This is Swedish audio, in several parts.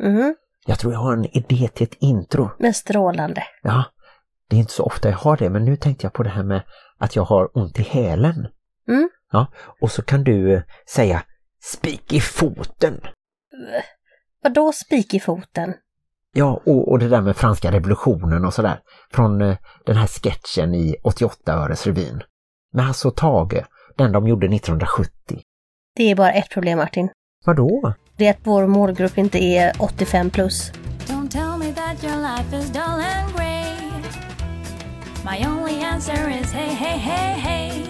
Mm. Jag tror jag har en idé till ett intro. Men strålande. Ja, det är inte så ofta jag har det, men nu tänkte jag på det här med att jag har ont i hälen. Mm. Ja, och så kan du eh, säga spik i foten. Vadå spik i foten? Ja, och, och det där med franska revolutionen och sådär. Från eh, den här sketchen i 88-öresrevyn. Med Hasse och Tage, den de gjorde 1970. Det är bara ett problem Martin. Vadå? Det är att vår målgrupp inte är 85 plus. Don't tell me that your life is dull and grey. My only answer is hey, hey, hey, hey.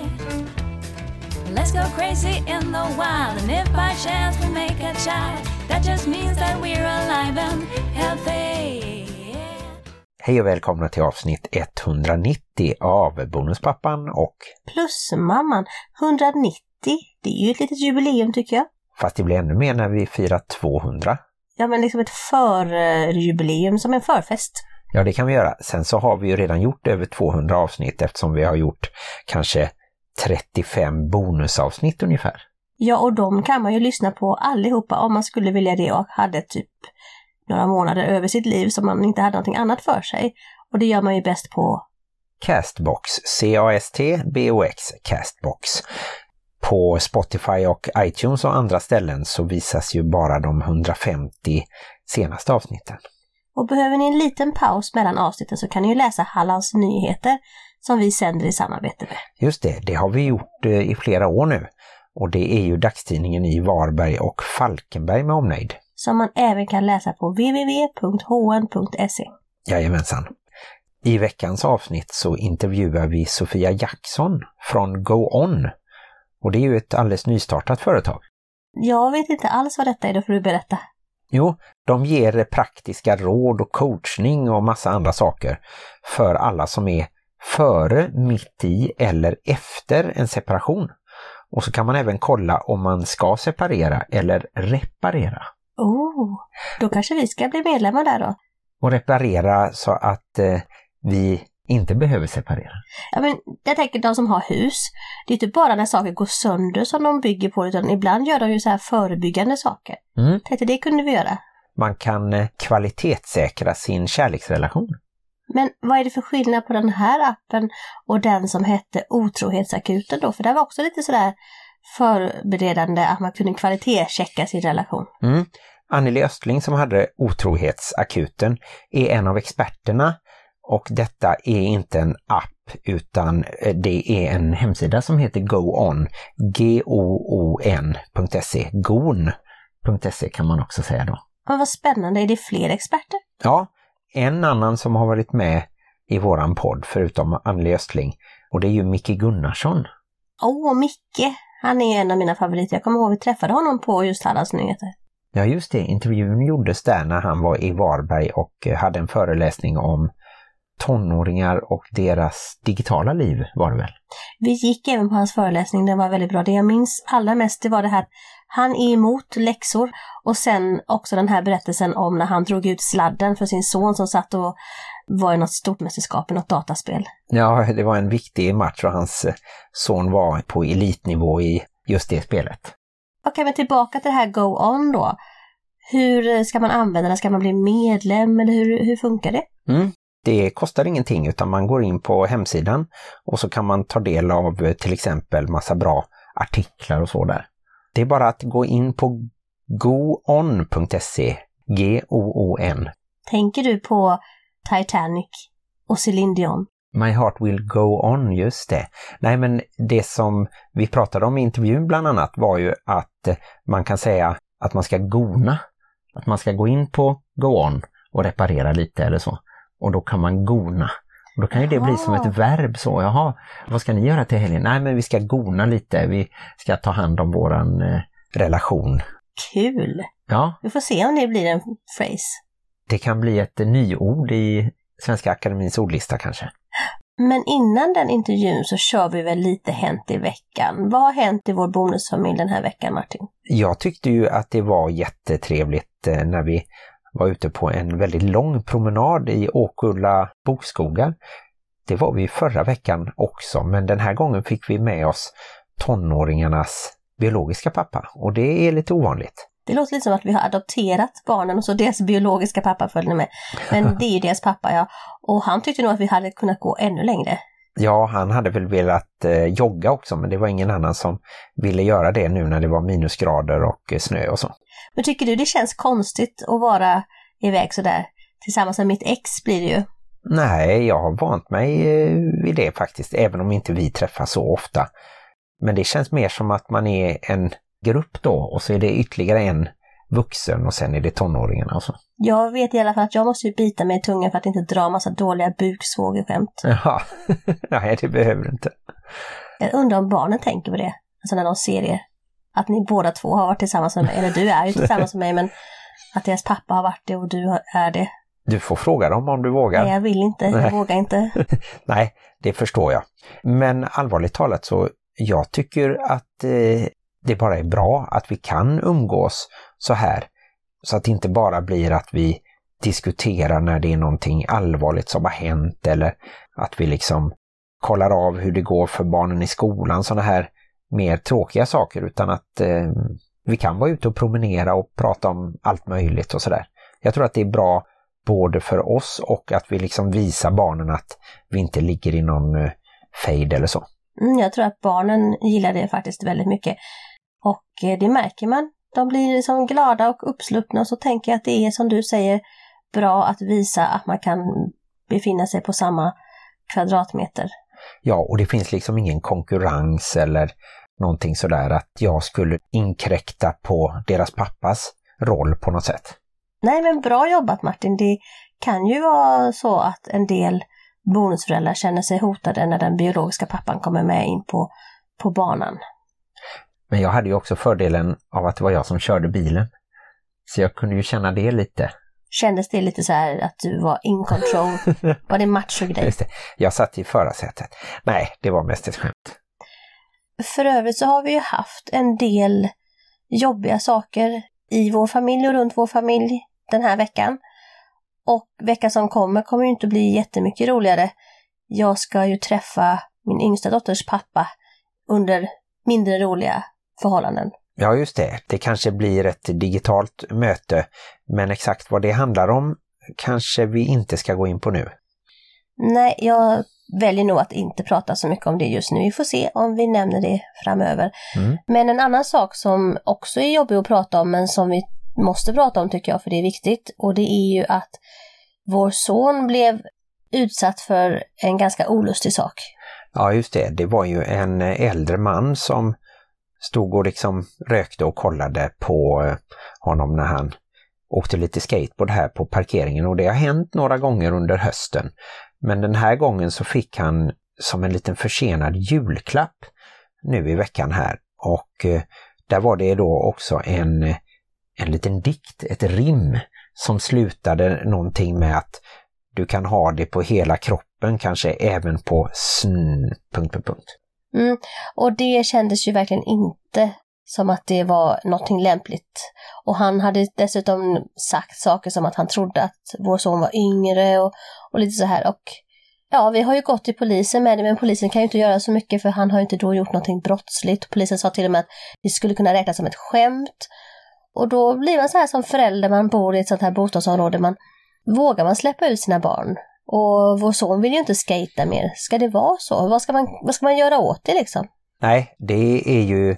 Let's go crazy in the wild, and if by chance we make a child, that just means that we're alive and healthy. Hej och välkomna till avsnitt 190 av Bonuspappan och Plus mamman, 190. Det är ju ett litet jubileum tycker jag. Fast det blir ännu mer när vi firar 200. Ja men liksom ett förjubileum som en förfest. Ja, det kan vi göra. Sen så har vi ju redan gjort över 200 avsnitt eftersom vi har gjort kanske 35 bonusavsnitt ungefär. Ja och de kan man ju lyssna på allihopa om man skulle vilja det och hade typ några månader över sitt liv som man inte hade någonting annat för sig. Och det gör man ju bäst på Castbox, C-A-S-T-B-O-X, Castbox. På Spotify och iTunes och andra ställen så visas ju bara de 150 senaste avsnitten. Och behöver ni en liten paus mellan avsnitten så kan ni ju läsa Hallands nyheter som vi sänder i samarbete med. Just det, det har vi gjort eh, i flera år nu. Och det är ju dagstidningen i Varberg och Falkenberg med omnejd. Som man även kan läsa på www.hn.se. Jajamensan. I veckans avsnitt så intervjuar vi Sofia Jackson från Go On. Och det är ju ett alldeles nystartat företag. Jag vet inte alls vad detta är, då får du berätta. Jo, de ger praktiska råd och coachning och massa andra saker för alla som är före, mitt i eller efter en separation. Och så kan man även kolla om man ska separera eller reparera. Oh, då kanske vi ska bli medlemmar där då. Och reparera så att eh, vi inte behöver separera. Ja, men jag tänker de som har hus, det är inte bara när saker går sönder som de bygger på utan ibland gör de ju så här förebyggande saker. Mm. Tänkte det kunde vi göra. Man kan eh, kvalitetssäkra sin kärleksrelation. Men vad är det för skillnad på den här appen och den som hette Otrohetsakuten då? För det var också lite sådär förberedande att man kunde kvalitetschecka sin relation. Mm. Anneli Östling som hade otrohetsakuten är en av experterna och detta är inte en app utan eh, det är en hemsida som heter GoOn, G-O-O-N.se, gon.se kan man också säga då. Men vad spännande, är det fler experter? Ja, en annan som har varit med i våran podd förutom Anneli Östling och det är ju Micke Gunnarsson. Åh, Micke! Han är en av mina favoriter. Jag kommer ihåg att vi träffade honom på just Hallands Nyheter. Ja just det, intervjun gjordes där när han var i Varberg och eh, hade en föreläsning om tonåringar och deras digitala liv var det väl? Vi gick även på hans föreläsning, den var väldigt bra. Det jag minns allra mest det var det här, han är emot läxor och sen också den här berättelsen om när han drog ut sladden för sin son som satt och var i något stort mästerskap i något dataspel. Ja, det var en viktig match och hans eh, son var på elitnivå i just det spelet. Okej, men tillbaka till det här Go On då. Hur ska man använda det? Ska man bli medlem eller hur, hur funkar det? Mm. Det kostar ingenting utan man går in på hemsidan och så kan man ta del av eh, till exempel massa bra artiklar och så där. Det är bara att gå in på goon.se, G-O-O-N. Tänker du på Titanic och Céline Dion? My heart will go on, just det. Nej men det som vi pratade om i intervjun bland annat var ju att eh, man kan säga att man ska gona. Att man ska gå in på go on och reparera lite eller så. Och då kan man gona. Och då kan ju det bli som ett verb så, jaha, vad ska ni göra till helgen? Nej men vi ska gona lite, vi ska ta hand om våran eh, relation. Kul! Ja, Vi får se om det blir en phrase. det kan bli ett nyord i Svenska Akademins ordlista kanske. Men innan den intervjun så kör vi väl lite Hänt i veckan. Vad har hänt i vår bonusfamilj den här veckan Martin? Jag tyckte ju att det var jättetrevligt eh, när vi var ute på en väldigt lång promenad i Åkulla bokskogar. Det var vi förra veckan också, men den här gången fick vi med oss tonåringarnas biologiska pappa och det är lite ovanligt. Det låter lite som att vi har adopterat barnen och så deras biologiska pappa följde med. Men det är ju deras pappa ja. Och han tyckte nog att vi hade kunnat gå ännu längre. Ja, han hade väl velat eh, jogga också men det var ingen annan som ville göra det nu när det var minusgrader och eh, snö och så. Men tycker du det känns konstigt att vara iväg sådär? Tillsammans med mitt ex blir det ju. Nej, jag har vant mig eh, vid det faktiskt, även om inte vi träffas så ofta. Men det känns mer som att man är en grupp då och så är det ytterligare en vuxen och sen är det tonåringarna och så. Jag vet i alla fall att jag måste ju bita mig i tungan för att inte dra massa dåliga buksvågerskämt. Jaha, nej det behöver du inte. Jag undrar om barnen tänker på det, alltså när de ser er. Att ni båda två har varit tillsammans med mig, eller du är ju tillsammans med mig men att deras pappa har varit det och du är det. Du får fråga dem om du vågar. Nej, jag vill inte, jag Nej. vågar inte. Nej, det förstår jag. Men allvarligt talat så jag tycker att eh, det bara är bra att vi kan umgås så här. Så att det inte bara blir att vi diskuterar när det är någonting allvarligt som har hänt eller att vi liksom kollar av hur det går för barnen i skolan, sådana här mer tråkiga saker utan att eh, vi kan vara ute och promenera och prata om allt möjligt och sådär. Jag tror att det är bra både för oss och att vi liksom visar barnen att vi inte ligger i någon eh, fade eller så. Mm, jag tror att barnen gillar det faktiskt väldigt mycket. Och eh, det märker man. De blir liksom glada och uppsluppna och så tänker jag att det är som du säger bra att visa att man kan befinna sig på samma kvadratmeter. Ja, och det finns liksom ingen konkurrens eller någonting sådär att jag skulle inkräkta på deras pappas roll på något sätt. Nej men bra jobbat Martin. Det kan ju vara så att en del bonusföräldrar känner sig hotade när den biologiska pappan kommer med in på, på banan. Men jag hade ju också fördelen av att det var jag som körde bilen. Så jag kunde ju känna det lite. Kändes det lite så här att du var in control? Var det machogrej? Just det. Jag satt i förarsätet. Nej, det var mest ett skämt. För övrigt så har vi ju haft en del jobbiga saker i vår familj och runt vår familj den här veckan. Och veckan som kommer kommer ju inte bli jättemycket roligare. Jag ska ju träffa min yngsta dotters pappa under mindre roliga förhållanden. Ja, just det. Det kanske blir ett digitalt möte, men exakt vad det handlar om kanske vi inte ska gå in på nu. Nej, jag väljer nog att inte prata så mycket om det just nu. Vi får se om vi nämner det framöver. Mm. Men en annan sak som också är jobbig att prata om, men som vi måste prata om tycker jag, för det är viktigt, och det är ju att vår son blev utsatt för en ganska olustig sak. Ja, just det. Det var ju en äldre man som stod och liksom rökte och kollade på eh, honom när han åkte lite skateboard här på parkeringen och det har hänt några gånger under hösten. Men den här gången så fick han som en liten försenad julklapp nu i veckan här och eh, där var det då också en, en liten dikt, ett rim som slutade någonting med att du kan ha det på hela kroppen, kanske även på sn... Punkt, punkt, punkt. Mm. Och det kändes ju verkligen inte som att det var någonting lämpligt. Och han hade dessutom sagt saker som att han trodde att vår son var yngre och, och lite så här. Och ja, vi har ju gått till polisen med det, men polisen kan ju inte göra så mycket för han har ju inte då gjort någonting brottsligt. Polisen sa till och med att det skulle kunna räknas som ett skämt. Och då blir man så här som förälder, man bor i ett sånt här bostadsområde, man vågar man släppa ut sina barn? Och vår son vill ju inte skata mer. Ska det vara så? Vad ska man, vad ska man göra åt det liksom? Nej, det är ju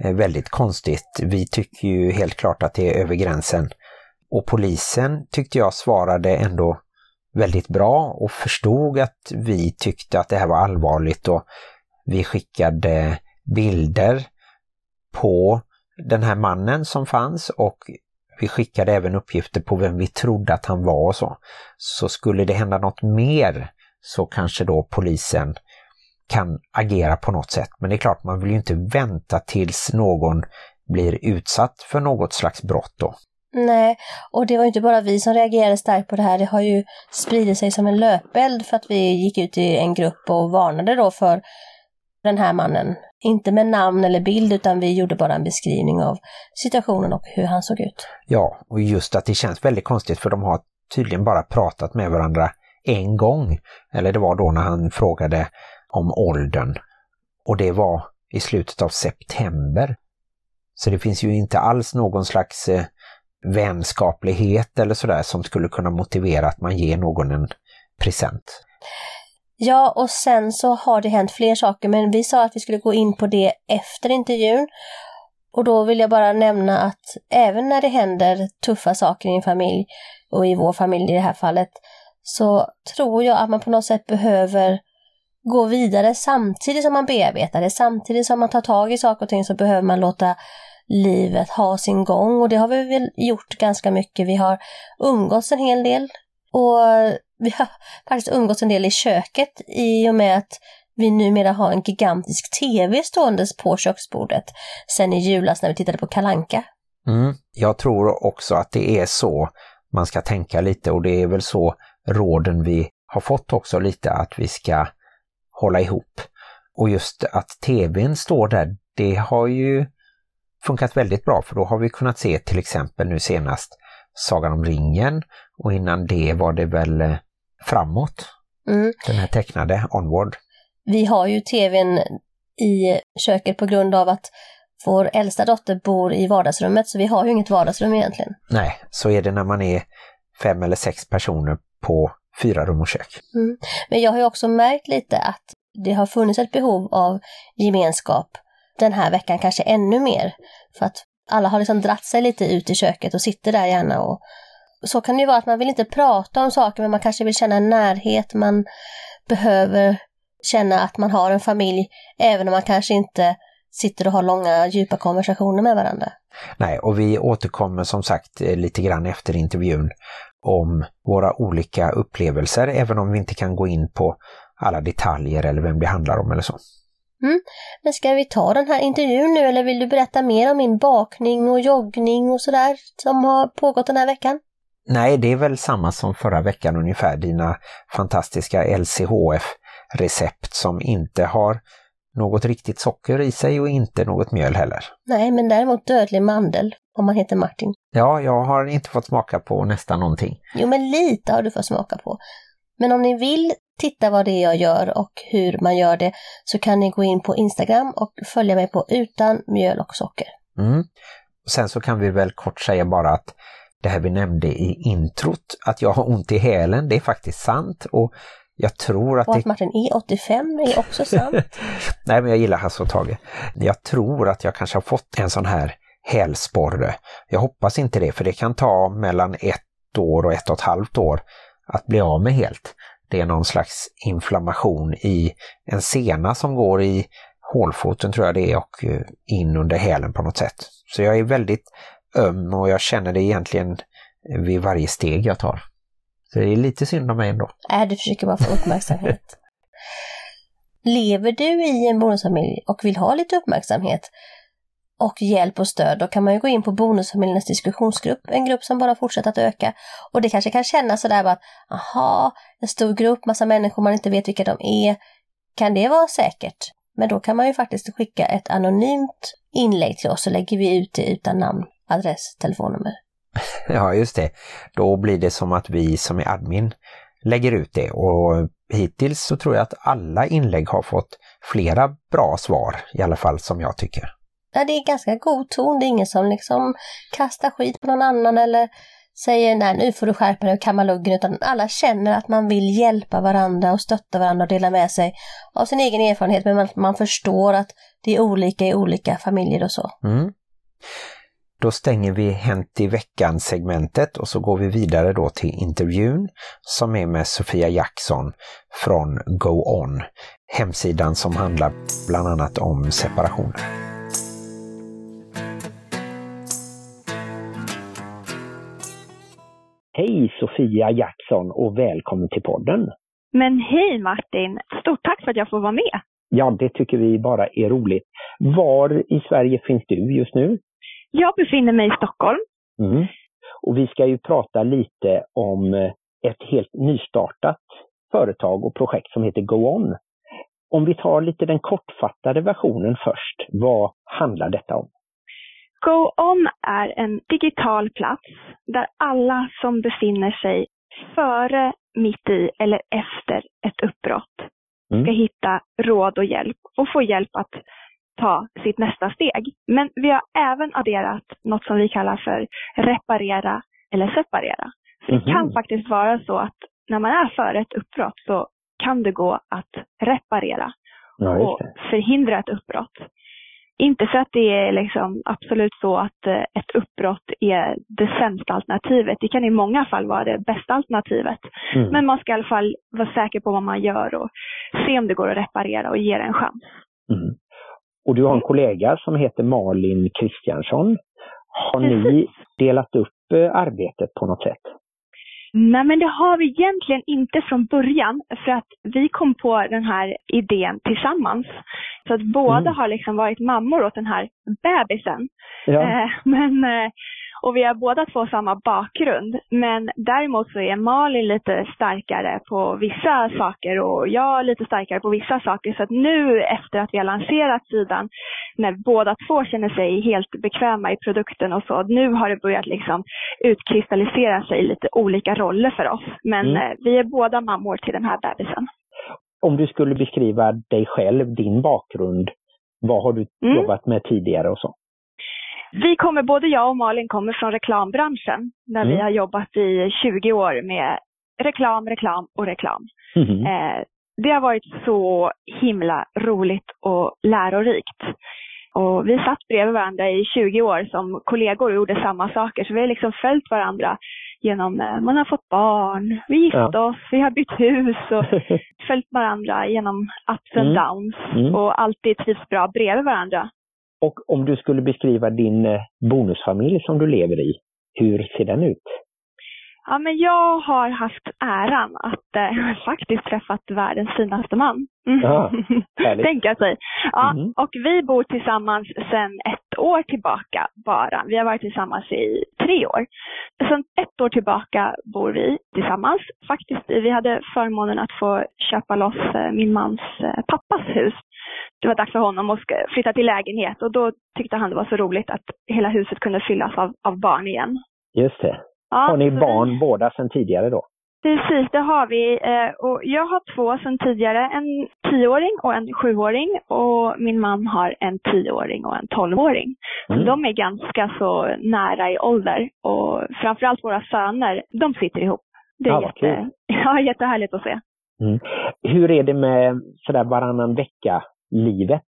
Eh, väldigt konstigt. Vi tycker ju helt klart att det är över gränsen. Och polisen tyckte jag svarade ändå väldigt bra och förstod att vi tyckte att det här var allvarligt och vi skickade bilder på den här mannen som fanns och vi skickade även uppgifter på vem vi trodde att han var och så. Så skulle det hända något mer så kanske då polisen kan agera på något sätt. Men det är klart, man vill ju inte vänta tills någon blir utsatt för något slags brott då. Nej, och det var inte bara vi som reagerade starkt på det här. Det har ju spridit sig som en löpeld för att vi gick ut i en grupp och varnade då för den här mannen. Inte med namn eller bild utan vi gjorde bara en beskrivning av situationen och hur han såg ut. Ja, och just att det känns väldigt konstigt för de har tydligen bara pratat med varandra en gång. Eller det var då när han frågade om åldern. Och det var i slutet av september. Så det finns ju inte alls någon slags eh, vänskaplighet eller sådär som skulle kunna motivera att man ger någon en present. Ja, och sen så har det hänt fler saker, men vi sa att vi skulle gå in på det efter intervjun. Och då vill jag bara nämna att även när det händer tuffa saker i en familj, och i vår familj i det här fallet, så tror jag att man på något sätt behöver gå vidare samtidigt som man bearbetar det. Samtidigt som man tar tag i saker och ting så behöver man låta livet ha sin gång och det har vi väl gjort ganska mycket. Vi har umgåtts en hel del och vi har faktiskt umgåtts en del i köket i och med att vi numera har en gigantisk tv ståendes på köksbordet sen i julas när vi tittade på Kalanka. Mm. Jag tror också att det är så man ska tänka lite och det är väl så råden vi har fått också lite att vi ska hålla ihop. Och just att tvn står där, det har ju funkat väldigt bra för då har vi kunnat se till exempel nu senast Sagan om ringen och innan det var det väl eh, framåt. Mm. Den här tecknade Onward. Vi har ju tvn i köket på grund av att vår äldsta dotter bor i vardagsrummet så vi har ju inget vardagsrum egentligen. Nej, så är det när man är fem eller sex personer på fyra rum och kök. Mm. Men jag har ju också märkt lite att det har funnits ett behov av gemenskap den här veckan kanske ännu mer. För att alla har liksom dratt sig lite ut i köket och sitter där gärna och så kan det ju vara att man vill inte prata om saker men man kanske vill känna en närhet, man behöver känna att man har en familj även om man kanske inte sitter och har långa djupa konversationer med varandra. Nej, och vi återkommer som sagt eh, lite grann efter intervjun om våra olika upplevelser även om vi inte kan gå in på alla detaljer eller vem det handlar om eller så. Mm. Men ska vi ta den här intervjun nu eller vill du berätta mer om min bakning och joggning och sådär som har pågått den här veckan? Nej, det är väl samma som förra veckan ungefär, dina fantastiska LCHF-recept som inte har något riktigt socker i sig och inte något mjöl heller. Nej, men däremot dödlig mandel om man heter Martin. Ja, jag har inte fått smaka på nästan någonting. Jo, men lite har du fått smaka på. Men om ni vill titta vad det är jag gör och hur man gör det så kan ni gå in på Instagram och följa mig på utan mjöl och socker. Mm. Sen så kan vi väl kort säga bara att det här vi nämnde i introt, att jag har ont i hälen, det är faktiskt sant och jag tror att... Och att det... Martin är 85 är också sant. Nej, men jag gillar Hasse och Tage. Jag tror att jag kanske har fått en sån här hälsporre. Jag hoppas inte det, för det kan ta mellan ett år och ett och ett halvt år att bli av med helt. Det är någon slags inflammation i en sena som går i hålfoten tror jag det är och eh, in under hälen på något sätt. Så jag är väldigt öm och jag känner det egentligen vid varje steg jag tar. Så det är lite synd om mig ändå. Nej, du försöker bara få uppmärksamhet. Lever du i en bonusfamilj och vill ha lite uppmärksamhet och hjälp och stöd, då kan man ju gå in på Bonusfamiljernas diskussionsgrupp, en grupp som bara fortsätter att öka. Och det kanske kan kännas sådär bara att, aha, en stor grupp, massa människor man inte vet vilka de är. Kan det vara säkert? Men då kan man ju faktiskt skicka ett anonymt inlägg till oss så lägger vi ut det utan namn, adress, telefonnummer. Ja, just det. Då blir det som att vi som är admin lägger ut det och hittills så tror jag att alla inlägg har fått flera bra svar, i alla fall som jag tycker. Ja, det är ganska god ton, det är ingen som liksom kastar skit på någon annan eller säger nej nu får du skärpa dig och kamma luggen utan alla känner att man vill hjälpa varandra och stötta varandra och dela med sig av sin egen erfarenhet men man, man förstår att det är olika i olika familjer och så. Mm. Då stänger vi Hänt i veckan-segmentet och så går vi vidare då till intervjun som är med Sofia Jackson från Go On, hemsidan som handlar bland annat om separationer. Hej Sofia Jackson och välkommen till podden. Men hej Martin! Stort tack för att jag får vara med. Ja, det tycker vi bara är roligt. Var i Sverige finns du just nu? Jag befinner mig i Stockholm. Mm. Och vi ska ju prata lite om ett helt nystartat företag och projekt som heter Go On. Om vi tar lite den kortfattade versionen först, vad handlar detta om? Go On är en digital plats där alla som befinner sig före, mitt i eller efter ett uppbrott Mm. ska hitta råd och hjälp och få hjälp att ta sitt nästa steg. Men vi har även adderat något som vi kallar för reparera eller separera. För det kan Mhm. faktiskt vara så att när man är före ett uppbrott så kan det gå att reparera Ja, och det. förhindra ett uppbrott. Inte för att det är liksom absolut så att eh, ett uppbrott är det sämsta alternativet. Det kan i många fall vara det bästa alternativet. Mm. Men man ska i alla fall vara säker på vad man gör och se om det går att reparera och ge det en chans. Mm. Och du har en kollega som heter Malin Kristiansson. Har ni delat upp eh, arbetet på något sätt? Nej, men det har vi egentligen inte från början för att vi kom på den här idén tillsammans. Så att båda Mm. har liksom varit mammor åt den här bebisen. Ja. Eh, men, eh, och vi har båda två samma bakgrund. Men däremot så är Malin lite starkare på vissa saker och jag lite starkare på vissa saker. Så att nu efter att vi har lanserat sidan, när båda två känner sig helt bekväma i produkten och så, nu har det börjat liksom utkristallisera sig lite olika roller för oss. Men Mm. eh, vi är båda mammor till den här bebisen. Om du skulle beskriva dig själv, din bakgrund, vad har du Mm. jobbat med tidigare och så? Vi kommer, både jag och Malin kommer från reklambranschen där vi Mm. har jobbat i 20 år med reklam, reklam och reklam. Mhm. Eh, det har varit så himla roligt och lärorikt. Och vi satt bredvid varandra i 20 år som kollegor och gjorde samma saker. Så vi har liksom följt varandra genom, eh, man har fått barn, vi gifte oss, vi har bytt hus och följt varandra genom ups and Mm. downs. Mm. Och alltid trivs bra bredvid varandra. Och om du skulle beskriva din eh, bonusfamilj som du lever i, hur ser den ut? Ja, men jag har haft äran att eh, faktiskt träffat världens finaste man. Mm. Ja. Tänka sig. Ja, Mhm. Och vi bor tillsammans sedan ett år tillbaka bara. Vi har varit tillsammans i tre år. Sedan ett år tillbaka bor vi tillsammans. Faktiskt, vi hade förmånen att få köpa loss eh, min mans eh, pappas hus. Det var dags för honom att flytta till lägenhet och då tyckte han det var så roligt att hela huset kunde fyllas av, av barn igen. Just det. Ja, Har ni så vi- barn båda sedan tidigare då? Precis, det har vi. Eh, Och jag har två sedan tidigare. En tioåring och en sjuåring. Och min man har en tioåring och en tolvåring. Mm. de är ganska så nära i ålder. Och framförallt våra söner, de sitter ihop. Det är Ja, vad jätte, ja, jättehärligt att se. Mm. Hur är det med sådär varannan vecka-livet?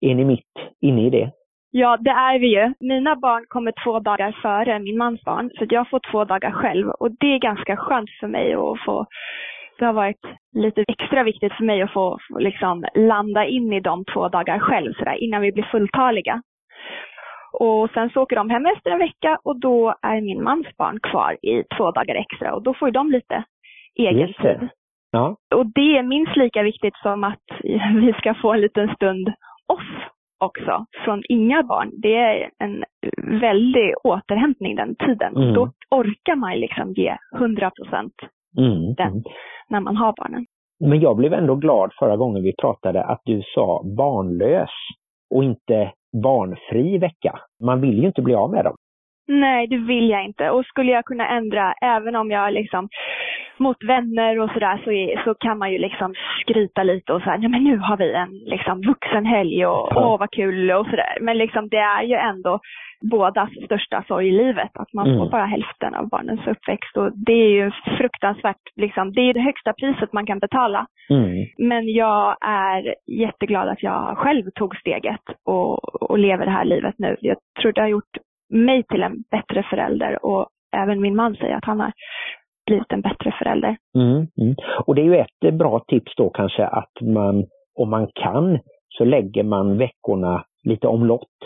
Är ni mitt inne i det? Ja, det är vi ju. Mina barn kommer två dagar före min mans barn, så jag får två dagar själv. Och det är ganska skönt för mig att få... Det har varit lite extra viktigt för mig att få, liksom landa in i de två dagar själv, så där, innan vi blir fulltaliga. Och sen så åker de hem efter en vecka och då är min mans barn kvar i två dagar extra och då får ju de lite egen tid. Ja. Och det är minst lika viktigt som att vi ska få en liten stund off också från inga barn. Det är en väldig återhämtning den tiden. Mm. Då orkar man liksom ge 100 procent Mm. Den. Mm. när man har barnen. Men jag blev ändå glad förra gången vi pratade att du sa barnlös och inte barnfri vecka. Man vill ju inte bli av med dem. Nej, det vill jag inte. Och skulle jag kunna ändra, även om jag liksom mot vänner och sådär, så, är- så kan man ju liksom skryta lite och säga, ja men nu har vi en liksom vuxenhelg och Ja. åh vad kul och sådär. Men liksom det är ju ändå bådas största sorg i livet, att man Mm. får bara hälften av barnens uppväxt. Och det är ju fruktansvärt, liksom, det är det högsta priset man kan betala. Mm. Men jag är jätteglad att jag själv tog steget och, och lever det här livet nu. Jag tror det har gjort mig till en bättre förälder och även min man säger att han har blivit en bättre förälder. Mm. Mm. Och det är ju ett bra tips då kanske att man, om man kan, så lägger man veckorna lite omlott.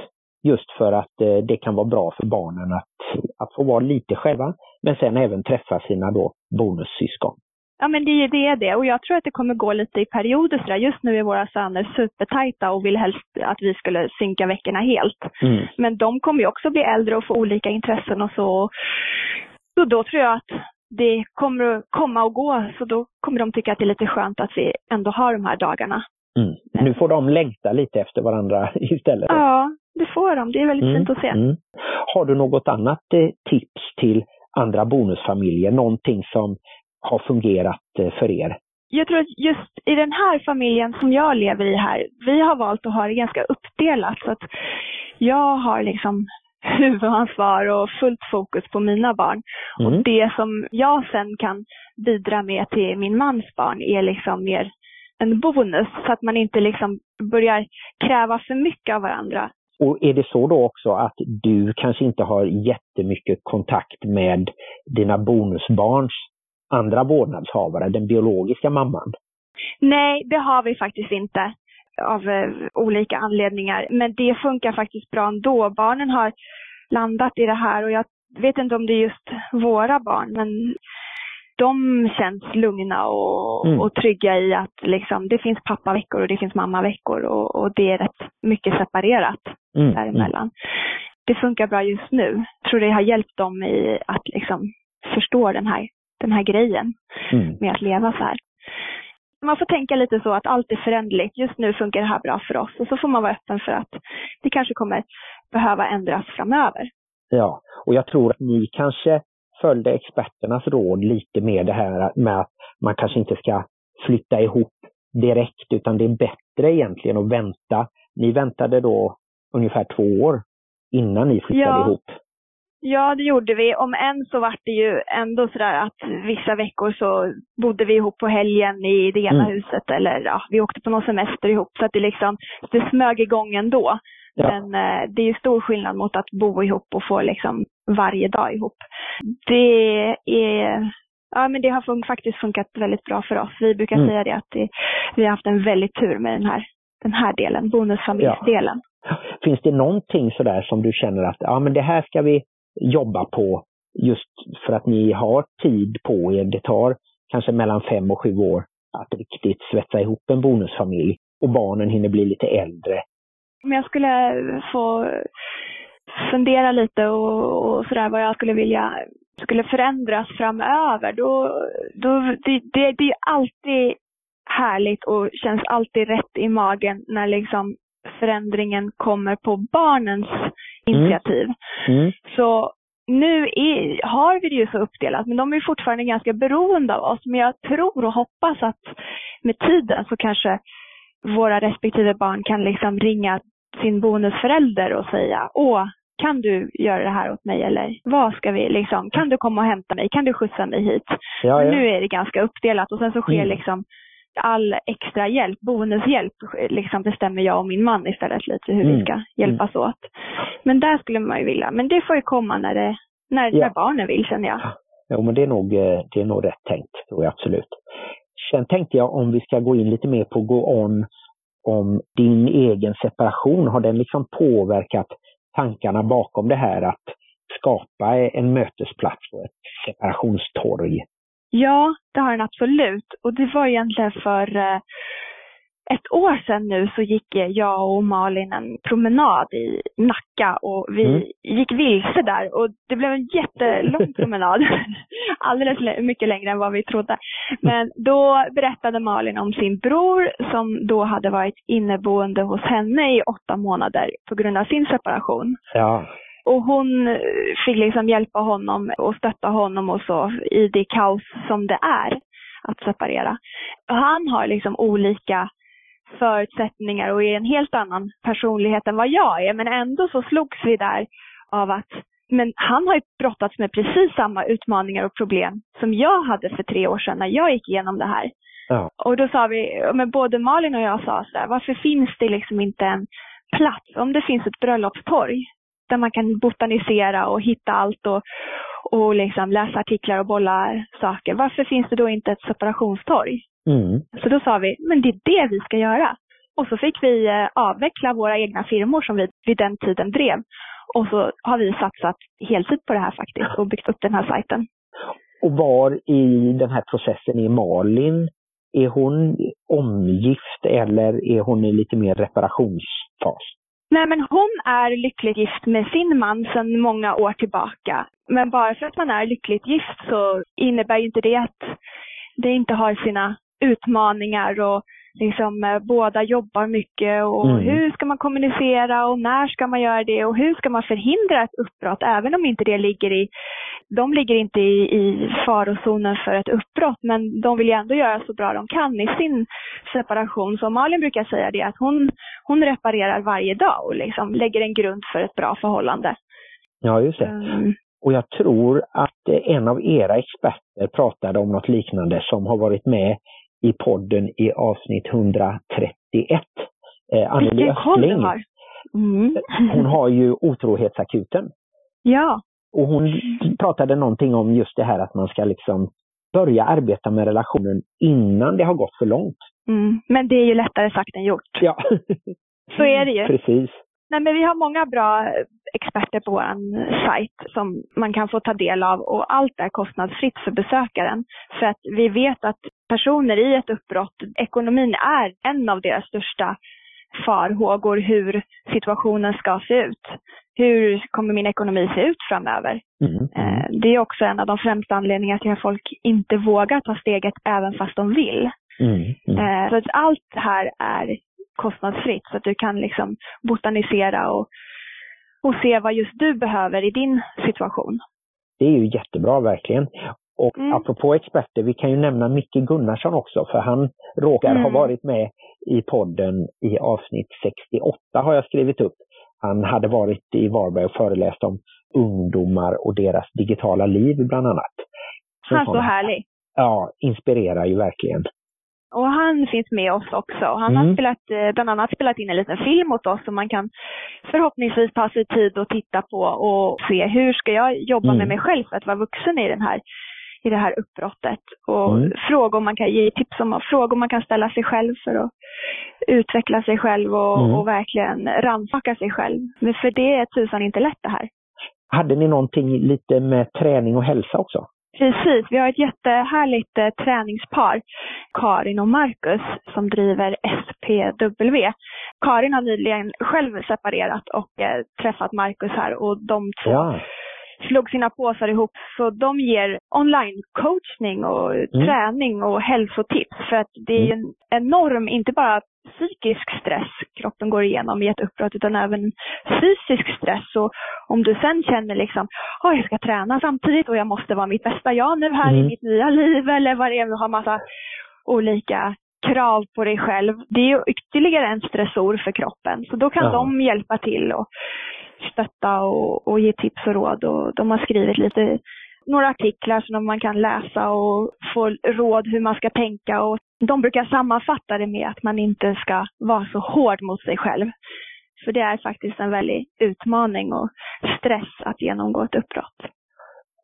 Just för att eh, det kan vara bra för barnen att, att få vara lite själva, men sen även träffa sina då bonussyskon. Ja men det är det, är det. och jag tror att det kommer gå lite i perioder sådär. Just nu är våra söner supertajta och vill helst att vi skulle synka veckorna helt. Mm. Men de kommer ju också bli äldre och få olika intressen och så. Så då tror jag att det kommer att komma och gå, så då kommer de tycka att det är lite skönt att vi ändå har de här dagarna. Mm. Nu får de längta lite efter varandra istället. Ja, det får de. Det är väldigt Mm, fint att se. mm. Har du något annat eh, tips till andra bonusfamiljer? Någonting som har fungerat eh, för er? jag tror att just i den här familjen som jag lever i här, vi har valt att ha det ganska uppdelat. Så att jag har liksom huvudansvar och fullt fokus på mina barn. Mm. Och det som jag sen kan bidra med till min mans barn är liksom mer en bonus så att man inte liksom börjar kräva för mycket av varandra. Och är det så då också att du kanske inte har jättemycket kontakt med dina bonusbarns andra vårdnadshavare, den biologiska mamman? Nej, det har vi faktiskt inte av eh, olika anledningar. Men det funkar faktiskt bra ändå. Barnen har landat i det här och jag vet inte om det är just våra barn, men de känns lugna och, Mm. och trygga i att liksom, det finns pappaveckor och det finns mammaveckor och, och det är rätt mycket separerat Mm. däremellan. Det funkar bra just nu. Jag tror det har hjälpt dem i att liksom förstå den här, den här grejen Mm. med att leva så här. Man får tänka lite så att allt är förändligt. Just nu funkar det här bra för oss och så får man vara öppen för att det kanske kommer behöva ändras framöver. Ja, och jag tror att ni kanske följde experternas råd lite med det här med att man kanske inte ska flytta ihop direkt utan det är bättre egentligen att vänta. Ni väntade då ungefär två år innan ni flyttade Ja. ihop. Ja, det gjorde vi. Om än så var det ju ändå sådär att vissa veckor så bodde vi ihop på helgen i det ena Mm. huset eller ja, vi åkte på någon semester ihop. Så att det liksom, det smög igång ändå. Ja. Men eh, det är ju stor skillnad mot att bo ihop och få liksom varje dag ihop. Det är, ja men det har fun- faktiskt funkat väldigt bra för oss. Vi brukar Mm. säga det att det, vi har haft en väldigt tur med den här, den här delen, bonusfamiljsdelen. Finns det någonting sådär som du känner att ja, men det här ska vi jobba på just för att ni har tid på er? Det tar kanske mellan fem och sju år att riktigt svetsa ihop en bonusfamilj och barnen hinner bli lite äldre. Om jag skulle få fundera lite och, och sådär vad jag skulle vilja skulle förändras framöver, då, då det, det, det är alltid härligt och känns alltid rätt i magen när liksom förändringen kommer på barnens initiativ. Mm. Så nu är, har vi det ju så uppdelat, men de är fortfarande ganska beroende av oss. Men jag tror och hoppas att med tiden så kanske våra respektive barn kan liksom ringa sin bonusförälder och säga Åh, kan du göra det här åt mig? Eller vad ska vi liksom, kan du komma och hämta mig? Kan du skjutsa mig hit? Ja, ja. nu är det ganska uppdelat och sen så sker Mm. liksom all extra hjälp, bonushjälp, liksom bestämmer jag och min man istället lite hur Mm. vi ska hjälpas åt. Men där skulle man ju vilja, men det får ju komma när, det, när, Ja. när barnen vill känner jag. Jo, men det är, nog, eh, det är nog rätt tänkt, tror jag absolut. Sen tänkte jag om vi ska gå in lite mer på Go On, om din egen separation, har den liksom påverkat tankarna bakom det här att skapa en mötesplats och ett separationstorg? Ja, det har den absolut. Och det var egentligen för eh, ett år sedan nu så gick jag och Malin en promenad i Nacka och vi Mm. gick vilse där och det blev en jättelång promenad. Alldeles mycket längre än vad vi trodde. Men då berättade Malin om sin bror som då hade varit inneboende hos henne i åtta månader på grund av sin separation. Ja, Och hon eh, fick liksom hjälpa honom och stötta honom och så i det kaos som det är att separera. Och han har liksom olika förutsättningar och är en helt annan personlighet än vad jag är. Men ändå så slogs vi där av att men han har ju brottats med precis samma utmaningar och problem som jag hade för tre år sedan när jag gick igenom det här. ja, Och då sa vi, men både Malin och jag sa så där, varför finns det liksom inte en plats, om det finns ett bröllopstorg, där man kan botanisera och hitta allt och, och liksom läsa artiklar och bolla saker. Varför finns det då inte ett separationstorg? mm. Så då sa vi, men det är det vi ska göra. Och så fick vi eh, avveckla våra egna firmor som vi vid den tiden drev. Och så har vi satsat heltid på det här faktiskt och byggt upp den här sajten. Och var i den här processen är Malin? Är hon omgift eller är hon i lite mer reparationsfas? Nej, men hon är lyckligt gift med sin man sedan många år tillbaka. Men bara för att man är lyckligt gift så innebär ju inte det att det inte har sina utmaningar och liksom eh, båda jobbar mycket och Mm. hur ska man kommunicera och när ska man göra det och hur ska man förhindra ett uppbrott även om inte det ligger i de ligger inte i, i farozonen för ett uppbrott, men de vill ju ändå göra så bra de kan i sin separation. Så Malin brukar säga det, att hon, hon reparerar varje dag och liksom lägger en grund för ett bra förhållande. Ja, just det. Mm. Och jag tror att en av era experter pratade om något liknande som har varit med i podden i avsnitt 131. Eh, Anneli Östling. Mm. Hon har ju otrohetsakuten. Ja, Och hon pratade någonting om just det här att man ska liksom börja arbeta med relationen innan det har gått för långt. mm. men det är ju lättare sagt än gjort. Ja, Så är det ju. precis. Nej, men vi har många bra experter på vår sajt som man kan få ta del av och allt är kostnadsfritt för besökaren. För att vi vet att personer i ett uppbrott, ekonomin är en av deras största farhågor hur situationen ska se ut. Hur kommer min ekonomi se ut framöver? Mm. Eh, Det är också en av de främsta anledningarna till att folk inte vågar ta steget även fast de vill. Mm. Mm. Eh, Så att allt här är kostnadsfritt så att du kan liksom botanisera och, och se vad just du behöver i din situation. Det är ju jättebra verkligen. Och Mm. apropå experter, vi kan ju nämna Micke Gunnarsson också, för han råkar ha Mm. varit med i podden i avsnitt 68 har jag skrivit upp. Han hade varit i Varberg och föreläst om ungdomar och deras digitala liv bland annat. Han är så härlig. Ja, inspirerar ju verkligen. Och han finns med oss också. Han har Mm. spelat, eh, bland annat spelat in en liten film åt oss som man kan förhoppningsvis ta sig tid att titta på och se hur ska jag jobba Mm. med mig själv för att vara vuxen i den här i det här uppbrottet. Och Mm. frågor man kan ge tips om, frågor man kan ställa sig själv för att utveckla sig själv och, Mm. och verkligen rannsaka sig själv. Men för det är tusan inte lätt det här. Hade ni någonting lite med träning och hälsa också? Precis, vi har ett jättehärligt eh, träningspar, Karin och Marcus, som driver SPW. Karin har nyligen själv separerat och eh, träffat Marcus här och de två Ja. Slog sina påsar ihop. Så de ger online-coachning och träning och hälsotips. För att det är ju en enorm, inte bara psykisk stress kroppen går igenom i ett uppbrott utan även fysisk stress. Och om du sen känner liksom, oh, jag ska träna samtidigt och jag måste vara mitt bästa jag nu här i Mm. mitt nya liv eller vad det är, du har massa olika krav på dig själv. Det är ju ytterligare en stressor för kroppen. Så då kan Ja. de hjälpa till och stötta och, och ge tips och råd. Och de har skrivit lite, några artiklar som man kan läsa och få råd hur man ska tänka. Och de brukar sammanfatta det med att man inte ska vara så hård mot sig själv. För det är faktiskt en väldig utmaning och stress att genomgå ett uppbrott.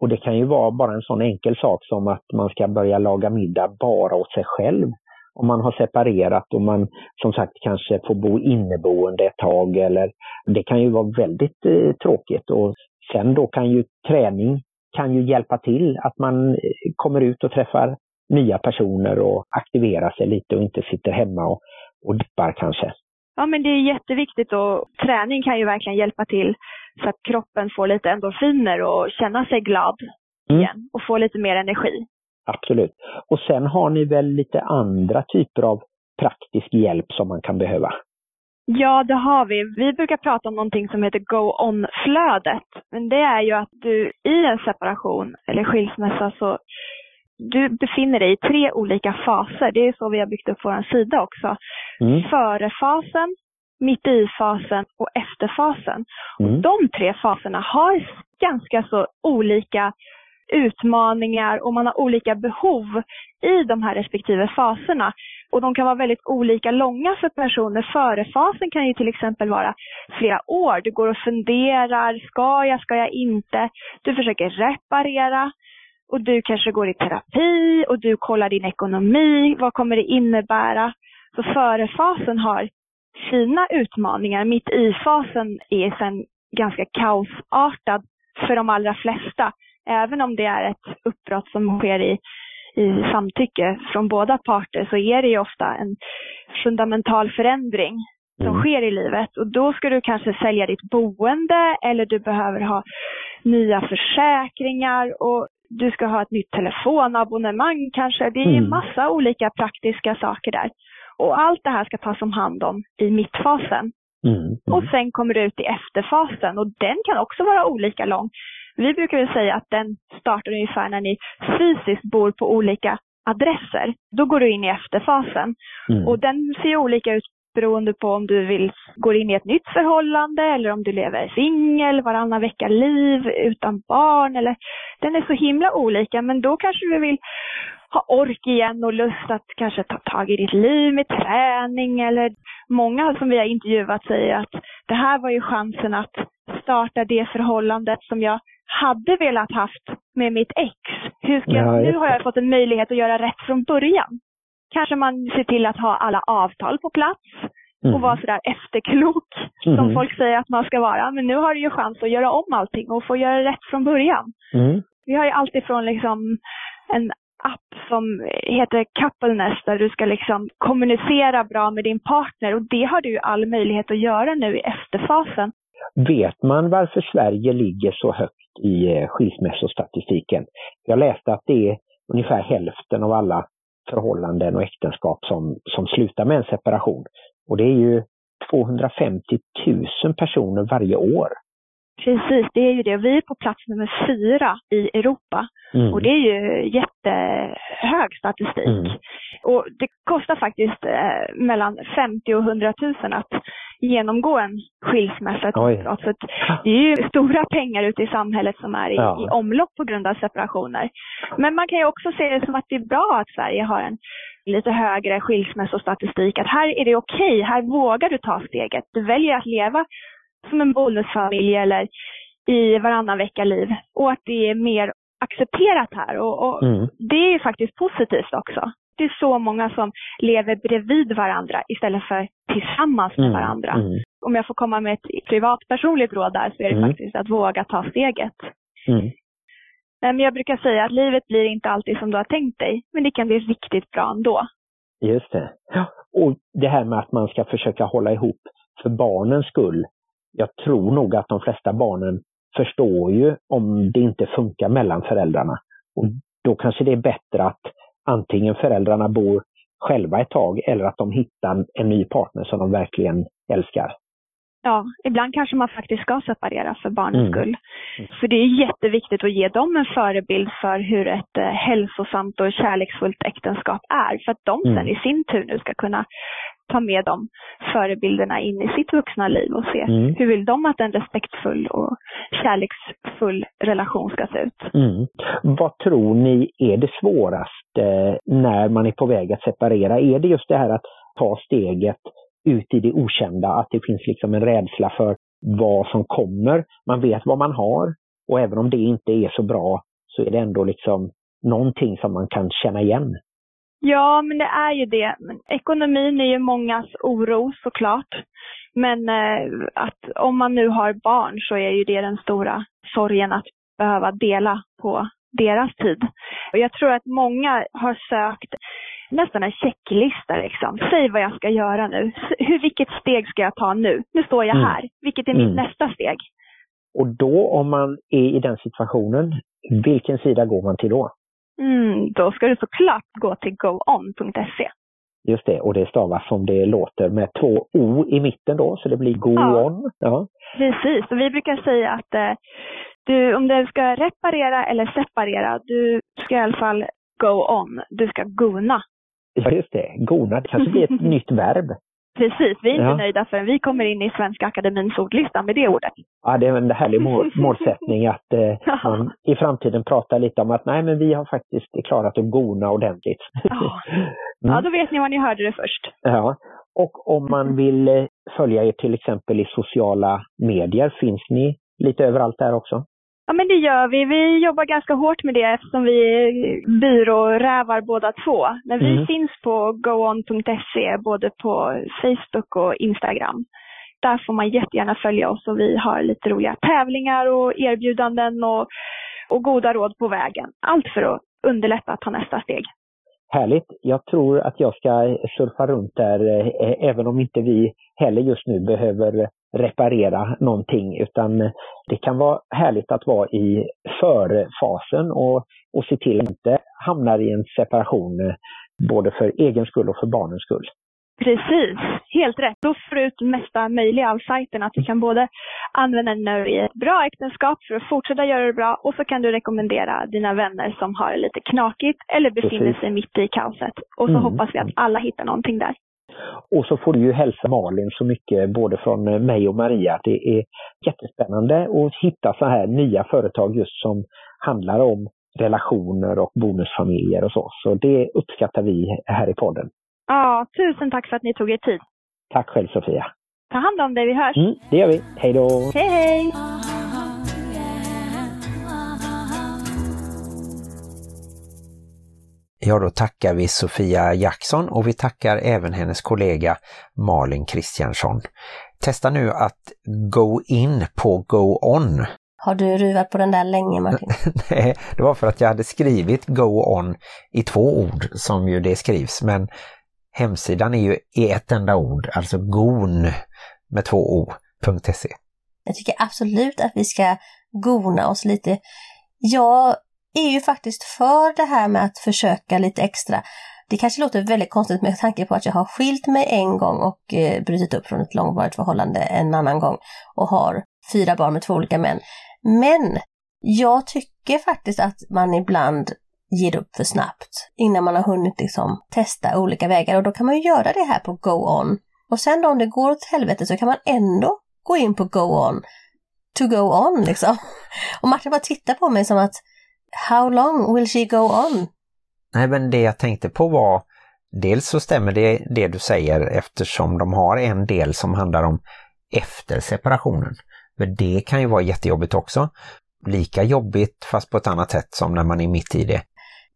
Och det kan ju vara bara en sån enkel sak som att man ska börja laga middag bara åt sig själv. Om man har separerat och man som sagt kanske får bo inneboende ett tag eller det kan ju vara väldigt eh, tråkigt och sen då kan ju träning kan ju hjälpa till att man eh, kommer ut och träffar nya personer och aktiverar sig lite och inte sitter hemma och, och dippar kanske. Ja, men det är jätteviktigt och träning kan ju verkligen hjälpa till så att kroppen får lite endorfiner och känna sig glad Mm. igen och få lite mer energi. Absolut. Och sen har ni väl lite andra typer av praktisk hjälp som man kan behöva? Ja, det har vi. Vi brukar prata om någonting som heter go-on-flödet. Men det är ju att du i en separation eller skilsmässa så du befinner dig i tre olika faser. Det är så vi har byggt upp vår sida också. Mm. Före-fasen, mitt i-fasen och efterfasen. Mm. De tre faserna har ganska så olika utmaningar och man har olika behov i de här respektive faserna. Och de kan vara väldigt olika långa för personer. Förefasen kan ju till exempel vara flera år. Du går och funderar, ska jag, ska jag inte? Du försöker reparera och du kanske går i terapi och du kollar din ekonomi. Vad kommer det innebära? Så förefasen har sina utmaningar. Mitt i-fasen är sen ganska kaosartad för de allra flesta. Även om det är ett uppbrott som sker i, i samtycke från båda parter så är det ju ofta en fundamental förändring som Mm. sker i livet. Och då ska du kanske sälja ditt boende eller du behöver ha nya försäkringar och du ska ha ett nytt telefonabonnemang kanske. Det är Mm. massa olika praktiska saker där. Och allt det här ska tas om hand om i mittfasen. Mm. Och Mm. sen kommer du ut i efterfasen och den kan också vara olika lång. Vi brukar ju säga att den startar ungefär när ni fysiskt bor på olika adresser. Då går du in i efterfasen. Mm. Och den ser olika ut beroende på om du vill gå in i ett nytt förhållande eller om du lever singel, varannan vecka liv, utan barn eller den är så himla olika men då kanske du vill ha ork igen och lust att kanske ta tag i ditt liv med träning eller många som vi har intervjuat säger att det här var ju chansen att starta det förhållandet som jag hade velat haft med mitt ex. Hur ska jag, Ja, nu har jag fått en möjlighet att göra rätt från början. Kanske man ser till att ha alla avtal på plats Mm. och vara sådär efterklok som Mhm. folk säger att man ska vara. Men nu har du ju chans att göra om allting och få göra rätt från början. Mm. Vi har ju alltifrån liksom en app som heter Coupleness där du ska liksom kommunicera bra med din partner och det har du all möjlighet att göra nu i efterfasen. Vet man varför Sverige ligger så högt i eh, skilsmässostatistiken? Jag läste att det är ungefär hälften av alla förhållanden och äktenskap som, som slutar med en separation. Och det är ju 250 000 personer varje år. Precis, det är ju det. Vi är på plats nummer fyra i Europa Mm. och det är ju jättehög statistik. Mm. Och det kostar faktiskt eh, mellan 50 och 100 000 att genomgå en skilsmässa. Så det är ju stora pengar ute i samhället som är i, Ja. i omlopp på grund av separationer. Men man kan ju också se det som att det är bra att Sverige har en lite högre skilsmässostatistik. Att här är det okej, här vågar du ta steget. Du väljer att leva som en bonusfamilj eller i varannan vecka-liv. Och att det är mer accepterat här. Och, och Mm. det är faktiskt positivt också. Det är så många som lever bredvid varandra istället för tillsammans med Mm. varandra. Mm. Om jag får komma med ett privat personligt råd där så är det Mm. faktiskt att våga ta steget. Mm. Nej, Men jag brukar säga att livet blir inte alltid som du har tänkt dig, men det kan bli riktigt bra ändå. Just det. Och det här med att man ska försöka hålla ihop för barnens skull. Jag tror nog att de flesta barnen förstår ju om det inte funkar mellan föräldrarna. Och då kanske det är bättre att antingen föräldrarna bor själva ett tag eller att de hittar en ny partner som de verkligen älskar. Ja, ibland kanske man faktiskt ska separera för barnens Mm. skull. För det är jätteviktigt att ge dem en förebild för hur ett eh, hälsosamt och kärleksfullt äktenskap är. För att de sen Mm. i sin tur nu ska kunna ta med de förebilderna in i sitt vuxna liv och se Mm. hur vill de att en respektfull och kärleksfull relation ska se ut. Mm. Vad tror ni är det svåraste när man är på väg att separera? Är det just det här att ta steget ut i det okända, att det finns liksom en rädsla för vad som kommer? Man vet vad man har och även om det inte är så bra så är det ändå liksom någonting som man kan känna igen. Ja, men det är ju det. Ekonomin är ju mångas oro såklart. Men eh, att om man nu har barn så är ju det den stora sorgen att behöva dela på deras tid. Och jag tror att många har sökt nästan en checklista liksom. Säg vad jag ska göra nu. Hur, vilket steg ska jag ta nu? Nu står jag Mm. här. Vilket är mitt Mm. nästa steg? Och då om man är i den situationen, vilken sida går man till då? Mm, då ska du såklart gå till goon.se. Just det, och det stavas som det låter med två O i mitten då, så det blir go Ja. on. Ja. Precis, och vi brukar säga att eh, du, om du ska reparera eller separera, du ska i alla fall go on. Du ska gona. Ja, just det. Gona, det kanske blir ett nytt verb. Precis, vi är inte Ja. nöjda förrän vi kommer in i Svenska Akademins ordlista med det ordet. Ja, det är en härlig mål, målsättning att eh, man i framtiden pratar lite om att nej, men vi har faktiskt klarat att gona ordentligt. Ja. Mm. Ja, då vet ni var ni hörde det först. Ja. Och om man vill eh, följa er till exempel i sociala medier, finns ni lite överallt där också? Ja, men det gör vi. Vi jobbar ganska hårt med det eftersom vi är byrårävar båda två. Men vi Mm. finns på goon.se både på Facebook och Instagram. Där får man jättegärna följa oss och vi har lite roliga tävlingar och erbjudanden och, och goda råd på vägen. Allt för att underlätta att ta nästa steg. Härligt. Jag tror att jag ska surfa runt där eh, även om inte vi heller just nu behöver reparera någonting utan det kan vara härligt att vara i förfasen och, och se till att inte hamna i en separation eh, både för egen skull och för barnens skull. Precis, helt rätt. Då får du ut mesta möjliga av sajten. Att du kan både använda den när du är i ett bra äktenskap för att fortsätta göra det bra och så kan du rekommendera dina vänner som har det lite knakigt eller befinner Precis. sig mitt i kaoset. Och så Mm. hoppas vi att alla hittar någonting där. Och så får du ju hälsa Malin så mycket både från eh, mig och Maria det är jättespännande att hitta så här nya företag just som handlar om relationer och bonusfamiljer och så. Så det uppskattar vi här i podden. Ja, tusen tack för att ni tog er tid. Tack själv Sofia. Ta hand om dig, vi hörs. Mm, det gör vi. Hej då! Hej hej! Ja, då tackar vi Sofia Jackson och vi tackar även hennes kollega Malin Kristiansson. Testa nu att go in på go on. Har du ruvat på den där länge Martin? Nej, det var för att jag hade skrivit go on i två ord som ju det skrivs, men hemsidan är ju i ett enda ord, alltså gon med två o.se. Jag tycker absolut att vi ska gona oss lite. Jag är ju faktiskt för det här med att försöka lite extra. Det kanske låter väldigt konstigt med tanke på att jag har skilt mig en gång och eh, brutit upp från ett långvarigt förhållande en annan gång och har fyra barn med två olika män. Men jag tycker faktiskt att man ibland ger upp för snabbt innan man har hunnit liksom testa olika vägar och då kan man ju göra det här på Go On. Och sen då om det går åt helvete så kan man ändå gå in på Go On to go on liksom. Och Martin bara tittar på mig som att How long will she go on? Nej, men det jag tänkte på var dels så stämmer det, det du säger eftersom de har en del som handlar om efter separationen. För det kan ju vara jättejobbigt också. Lika jobbigt fast på ett annat sätt som när man är mitt i det.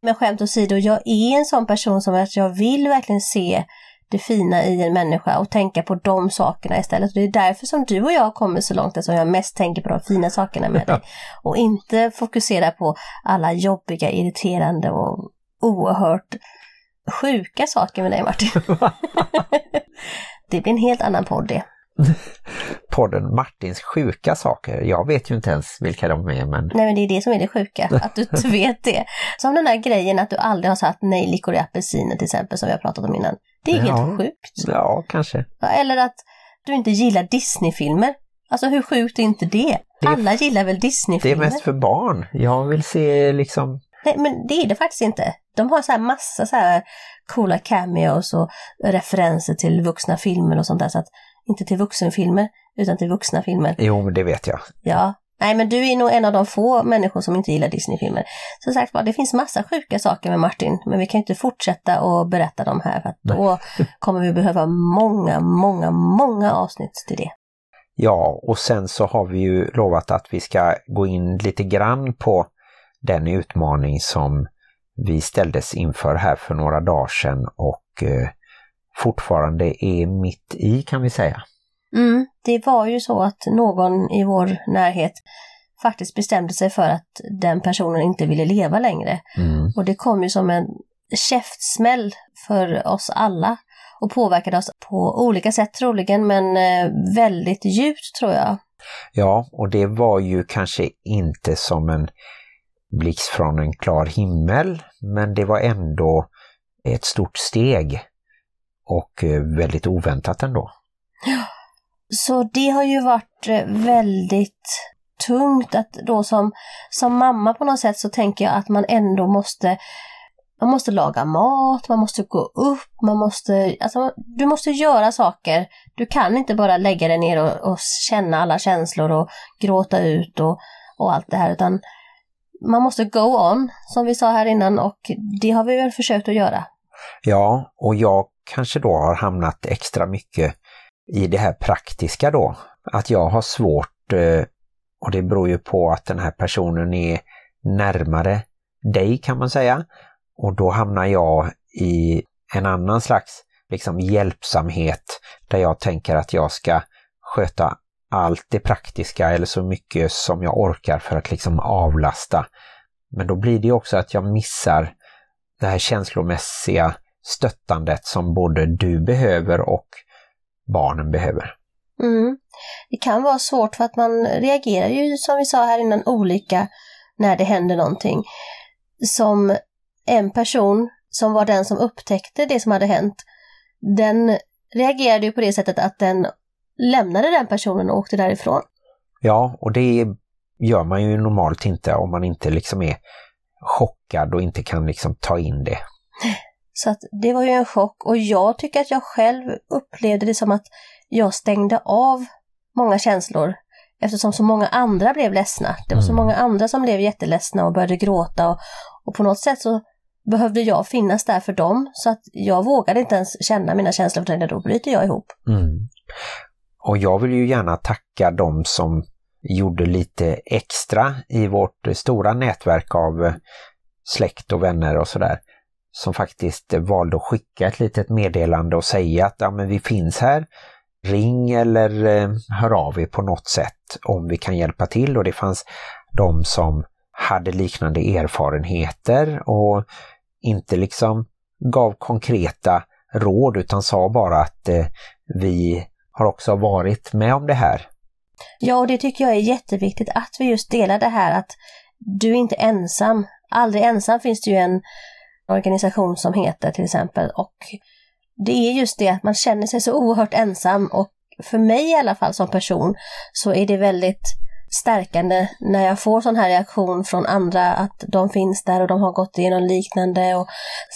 Men skämt åsido, jag är en sån person som att jag vill verkligen se det fina i en människa och tänka på de sakerna istället. Och det är därför som du och jag kommer så långt, eftersom jag mest tänker på de fina sakerna med dig. Och inte fokusera på alla jobbiga, irriterande och oerhört sjuka saker med dig Martin. det blir en helt annan podd det. Podden Martins sjuka saker, jag vet ju inte ens vilka de är men Nej men det är det som är det sjuka, att du inte vet det. Som den där grejen att du aldrig har sagt nejlikor i apelsiner till exempel som vi har pratat om innan. Det är Ja. helt sjukt. ja, kanske. Eller att du inte gillar Disneyfilmer. Alltså hur sjukt är inte det? Det Alla gillar väl Det är Disneyfilmer? mest för barn. Jag vill se liksom Nej men det är det faktiskt inte. De har så här massa så här coola cameos och referenser till vuxna filmer och sånt där. Så att, inte till vuxenfilmer, utan till vuxna filmer. Jo, men det vet jag. Ja. Nej men du är nog en av de få människor som inte gillar Disneyfilmer. Som sagt det finns massa sjuka saker med Martin, men vi kan inte fortsätta att berätta dem här för då kommer vi behöva många, många, många avsnitt till det. Ja, och sen så har vi ju lovat att vi ska gå in lite grann på den utmaning som vi ställdes inför här för några dagar sedan och eh, fortfarande är mitt i kan vi säga. Mm, det var ju så att någon i vår närhet faktiskt bestämde sig för att den personen inte ville leva längre. Mm. Och det kom ju som en käftsmäll för oss alla och påverkade oss på olika sätt troligen, men eh, väldigt djupt tror jag. Ja, och det var ju kanske inte som en blixt från en klar himmel, men det var ändå ett stort steg och eh, väldigt oväntat ändå. Så det har ju varit eh, väldigt tungt att då som, som mamma på något sätt så tänker jag att man ändå måste man måste laga mat, man måste gå upp, man måste, alltså du måste göra saker. Du kan inte bara lägga dig ner och, och känna alla känslor och gråta ut och, och allt det här utan man måste go on, som vi sa här innan och det har vi väl försökt att göra. Ja, och jag kanske då har hamnat extra mycket i det här praktiska då. Att jag har svårt, eh, och det beror ju på att den här personen är närmare dig kan man säga. Och då hamnar jag i en annan slags liksom hjälpsamhet där jag tänker att jag ska sköta allt det praktiska eller så mycket som jag orkar för att liksom avlasta. Men då blir det också att jag missar det här känslomässiga stöttandet som både du behöver och barnen behöver. Mm. Det kan vara svårt för att man reagerar ju som vi sa här innan olika när det händer någonting. Som en person som var den som upptäckte det som hade hänt, den reagerade ju på det sättet att den lämnade den personen och åkte därifrån. Ja, och det gör man ju normalt inte om man inte liksom är chockad och inte kan liksom ta in det. Så att det var ju en chock och jag tycker att jag själv upplevde det som att jag stängde av många känslor eftersom så många andra blev ledsna. Det var så Mm. många andra som blev jätteledsna och började gråta och, och på något sätt så behövde jag finnas där för dem så att jag vågade inte ens känna mina känslor för då bryter jag ihop. Mm. Och jag vill ju gärna tacka dem som gjorde lite extra i vårt stora nätverk av släkt och vänner och sådär. Som faktiskt valde att skicka ett litet meddelande och säga att ja, men vi finns här. Ring eller eh, hör av er på något sätt om vi kan hjälpa till. Och det fanns de som hade liknande erfarenheter och inte liksom gav konkreta råd utan sa bara att eh, vi har också varit med om det här. Ja, och det tycker jag är jätteviktigt att vi just delar det här att du är inte ensam. Aldrig ensam finns det ju en organisation som heter till exempel och det är just det att man känner sig så oerhört ensam och för mig i alla fall som person så är det väldigt stärkande när jag får sån här reaktion från andra att de finns där och de har gått igenom liknande och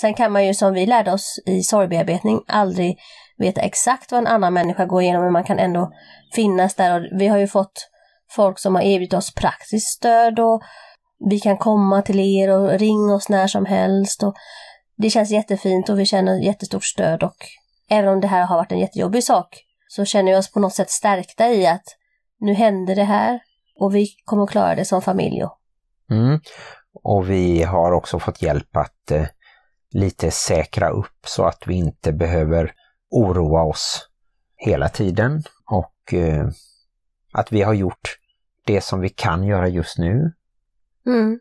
sen kan man ju som vi lärde oss i sorgbearbetning aldrig veta exakt vad en annan människa går igenom men man kan ändå finnas där och vi har ju fått folk som har erbjudit oss praktiskt stöd och vi kan komma till er och ringa oss när som helst och det känns jättefint och vi känner jättestort stöd och även om det här har varit en jättejobbig sak så känner vi oss på något sätt stärkta i att nu händer det här och vi kommer att klara det som familj. Mm. Och vi har också fått hjälp att eh, lite säkra upp så att vi inte behöver oroa oss hela tiden och eh, att vi har gjort det som vi kan göra just nu. Mm.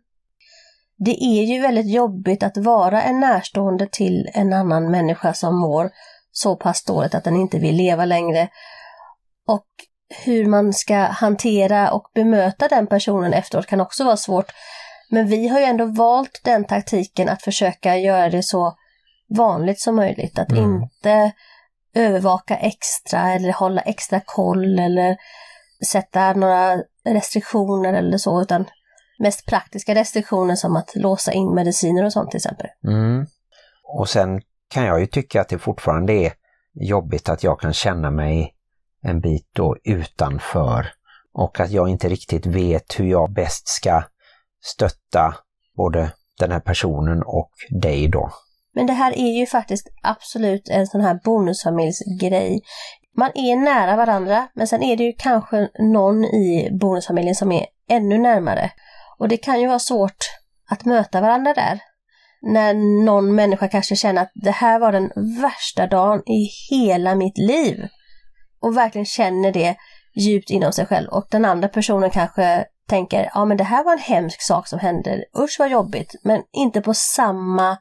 Det är ju väldigt jobbigt att vara en närstående till en annan människa som mår så pass dåligt att den inte vill leva längre. Och hur man ska hantera och bemöta den personen efteråt kan också vara svårt. Men vi har ju ändå valt den taktiken att försöka göra det så vanligt som möjligt. Att Mm. inte övervaka extra eller hålla extra koll eller sätta några restriktioner eller så, utan mest praktiska restriktioner som att låsa in mediciner och sånt till exempel. Mm. Och sen kan jag ju tycka att det fortfarande är jobbigt att jag kan känna mig en bit då utanför och att jag inte riktigt vet hur jag bäst ska stötta både den här personen och dig då. Men det här är ju faktiskt absolut en sån här bonusfamiljsgrej. Man är nära varandra, men sen är det ju kanske någon i bonusfamiljen som är ännu närmare. Och det kan ju vara svårt att möta varandra där. När någon människa kanske känner att det här var den värsta dagen i hela mitt liv. Och verkligen känner det djupt inom sig själv. Och den andra personen kanske tänker, ja men det här var en hemsk sak som hände, usch vad jobbigt. Men inte på samma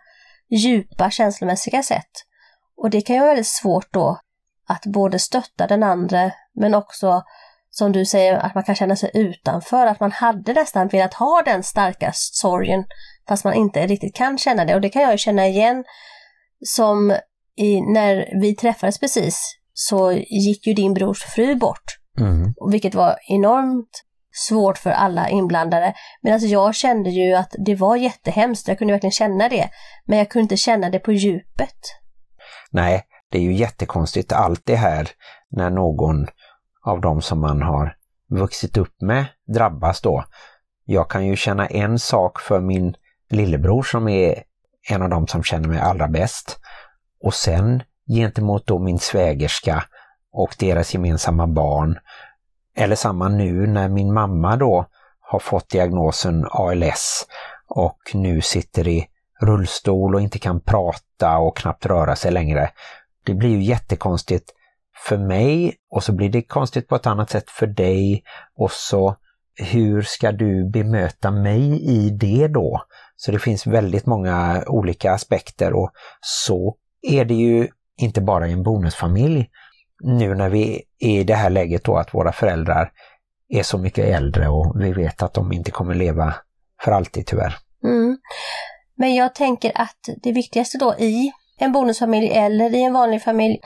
djupa känslomässiga sätt. Och det kan ju vara väldigt svårt då att både stötta den andra men också som du säger att man kan känna sig utanför, att man hade nästan velat ha den starka sorgen fast man inte riktigt kan känna det och det kan jag ju känna igen som i, när vi träffades precis så gick ju din brors fru bort Mm. vilket var enormt svårt för alla inblandade. Medan jag kände ju att det var jättehemskt, jag kunde verkligen känna det. Men jag kunde inte känna det på djupet. Nej, det är ju jättekonstigt allt det här när någon av de som man har vuxit upp med drabbas då. Jag kan ju känna en sak för min lillebror som är en av de som känner mig allra bäst. Och sen gentemot då min svägerska och deras gemensamma barn. Eller samma nu när min mamma då har fått diagnosen ALS och nu sitter i rullstol och inte kan prata och knappt röra sig längre. Det blir ju jättekonstigt för mig och så blir det konstigt på ett annat sätt för dig och så hur ska du bemöta mig i det då? Så det finns väldigt många olika aspekter och så är det ju inte bara i en bonusfamilj nu när vi är i det här läget då att våra föräldrar är så mycket äldre och vi vet att de inte kommer leva för alltid tyvärr. Mm. Men jag tänker att det viktigaste då i en bonusfamilj eller i en vanlig familj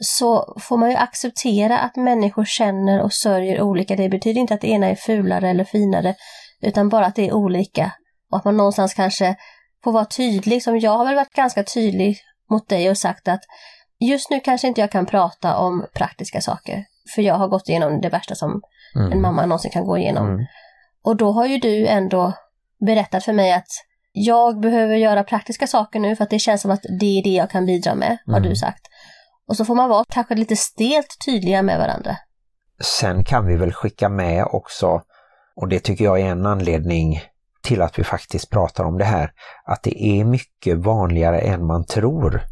så får man ju acceptera att människor känner och sörjer olika. Det betyder inte att det ena är fulare eller finare, utan bara att det är olika. Och att man någonstans kanske får vara tydlig, som jag har väl varit ganska tydlig mot dig och sagt att just nu kanske inte jag kan prata om praktiska saker, för jag har gått igenom det värsta som mm. en mamma någonsin kan gå igenom. Mm. Och då har ju du ändå berättat för mig att jag behöver göra praktiska saker nu för att det känns som att det är det jag kan bidra med, har mm. du sagt. Och så får man vara kanske lite stelt tydliga med varandra. Sen kan vi väl skicka med också, och det tycker jag är en anledning till att vi faktiskt pratar om det här, att det är mycket vanligare än man tror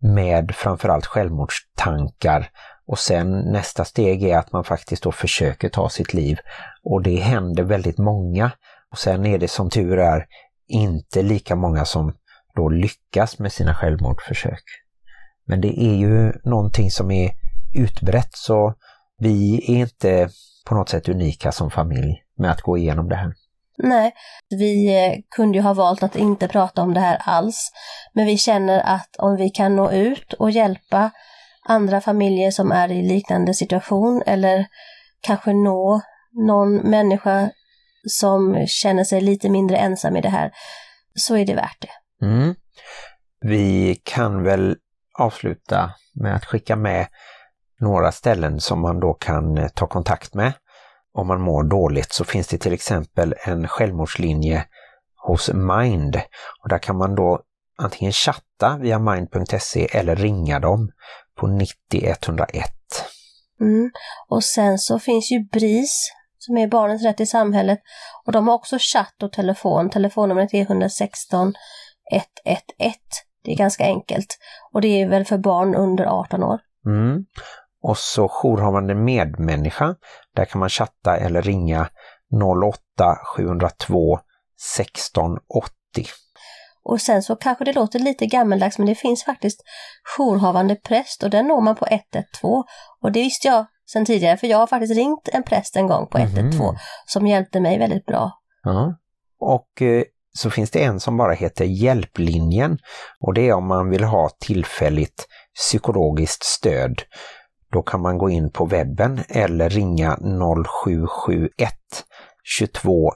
med framförallt självmordstankar och sen nästa steg är att man faktiskt då försöker ta sitt liv och det händer väldigt många och sen är det som tur är inte lika många som då lyckas med sina självmordsförsök. Men det är ju någonting som är utbrett så vi är inte på något sätt unika som familj med att gå igenom det här. Nej, vi eh, kunde ju ha valt att inte prata om det här alls. Men vi känner att om vi kan nå ut och hjälpa andra familjer som är i liknande situation eller kanske nå någon människa som känner sig lite mindre ensam i det här, så är det värt det. Mm. Vi kan väl avsluta med att skicka med några ställen som man då kan eh, ta kontakt med. Om man mår dåligt så finns det till exempel en självmordslinje hos Mind och där kan man då antingen chatta via mind.se eller ringa dem på 90 101. Mm. Och sen så finns ju BRIS som är Barnens rätt i samhället och de har också chatt och telefon. Telefonnumret är 116 111. Det är ganska enkelt. Och det är väl för barn under 18 år. Mm. Och så jourhavande medmänniska. Där kan man chatta eller ringa 08 702 1680. Och sen så kanske det låter lite gammeldags men det finns faktiskt jourhavande präst och den når man på 112. Och det visste jag sedan tidigare för jag har faktiskt ringt en präst en gång på 112 mm. som hjälpte mig väldigt bra. Ja. Och eh, så finns det en som bara heter Hjälplinjen och det är om man vill ha tillfälligt psykologiskt stöd. Då kan man gå in på webben eller ringa 0771 22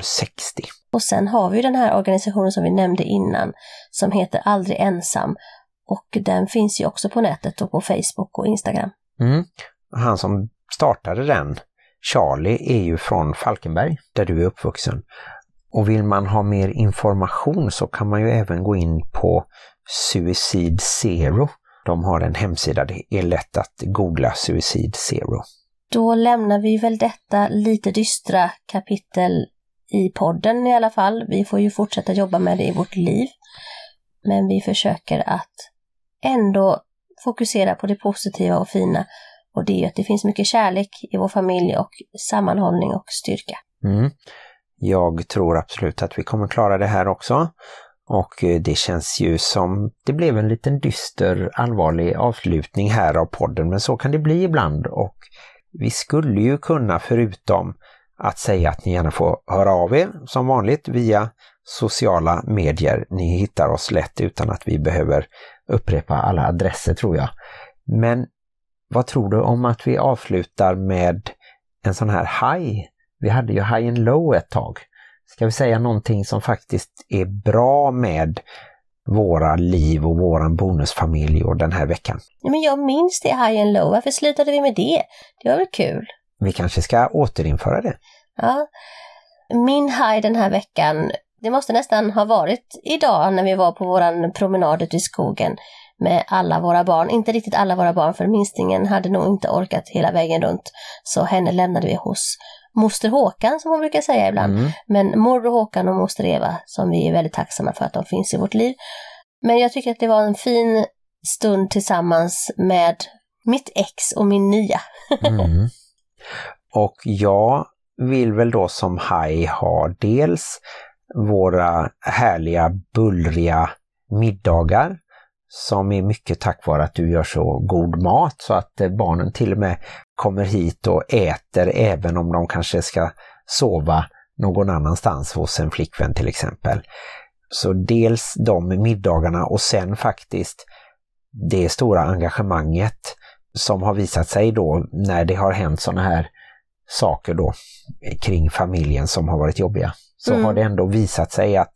0060. Och sen har vi den här organisationen som vi nämnde innan som heter Aldrig ensam och den finns ju också på nätet och på Facebook och Instagram. Mm. Han som startade den, Charlie, är ju från Falkenberg där du är uppvuxen. Och vill man ha mer information så kan man ju även gå in på Suicide Zero. De har en hemsida, det är lätt att googla Suicide Zero. Då lämnar vi väl detta lite dystra kapitel i podden i alla fall. Vi får ju fortsätta jobba med det i vårt liv. Men vi försöker att ändå fokusera på det positiva och fina. Och det är att det finns mycket kärlek i vår familj och sammanhållning och styrka. Mm. Jag tror absolut att vi kommer klara det här också. Och eh, det känns ju som det blev en liten dyster, allvarlig avslutning här av podden, men så kan det bli ibland. Och vi skulle ju kunna, förutom att säga att ni gärna får höra av er som vanligt via sociala medier. Ni hittar oss lätt utan att vi behöver upprepa alla adresser tror jag. Men vad tror du om att vi avslutar med en sån här high vi hade ju high and low ett tag. Ska vi säga någonting som faktiskt är bra med våra liv och våran bonusfamilj och den här veckan? Men jag minns det high and low. Varför slutade vi med det? Det var väl kul? Vi kanske ska återinföra det. Ja. Min high den här veckan, det måste nästan ha varit idag när vi var på våran promenad ute i skogen med alla våra barn. Inte riktigt alla våra barn för minstingen hade nog inte orkat hela vägen runt. Så henne lämnade vi hos moster Håkan som hon brukar säga ibland. Mm. Men morbror Håkan och moster Eva som vi är väldigt tacksamma för att de finns i vårt liv. Men jag tycker att det var en fin stund tillsammans med mitt ex och min nya. mm. Och jag vill väl då som haj ha dels våra härliga bullriga middagar som är mycket tack vare att du gör så god mat så att eh, barnen till och med kommer hit och äter även om de kanske ska sova någon annanstans hos en flickvän till exempel. Så dels de middagarna och sen faktiskt det stora engagemanget som har visat sig då när det har hänt sådana här saker då kring familjen som har varit jobbiga. Så Mm. har det ändå visat sig att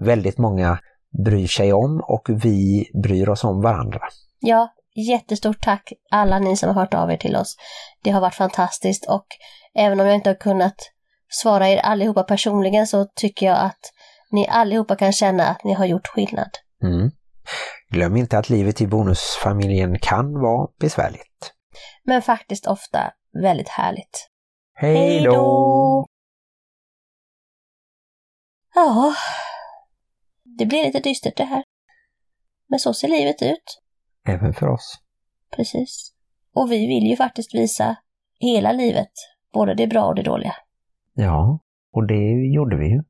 väldigt många bryr sig om och vi bryr oss om varandra. Ja, jättestort tack alla ni som har hört av er till oss. Det har varit fantastiskt och även om jag inte har kunnat svara er allihopa personligen så tycker jag att ni allihopa kan känna att ni har gjort skillnad. Mm. Glöm inte att livet i bonusfamiljen kan vara besvärligt. Men faktiskt ofta väldigt härligt. Hej då! Ja, det blir lite dystert det här. Men så ser livet ut. Även för oss. Precis. Och vi vill ju faktiskt visa hela livet, både det bra och det dåliga. Ja, och det gjorde vi ju.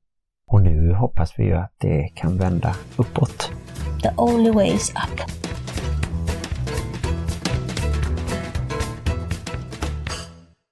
Och nu hoppas vi ju att det kan vända uppåt. The only way is up.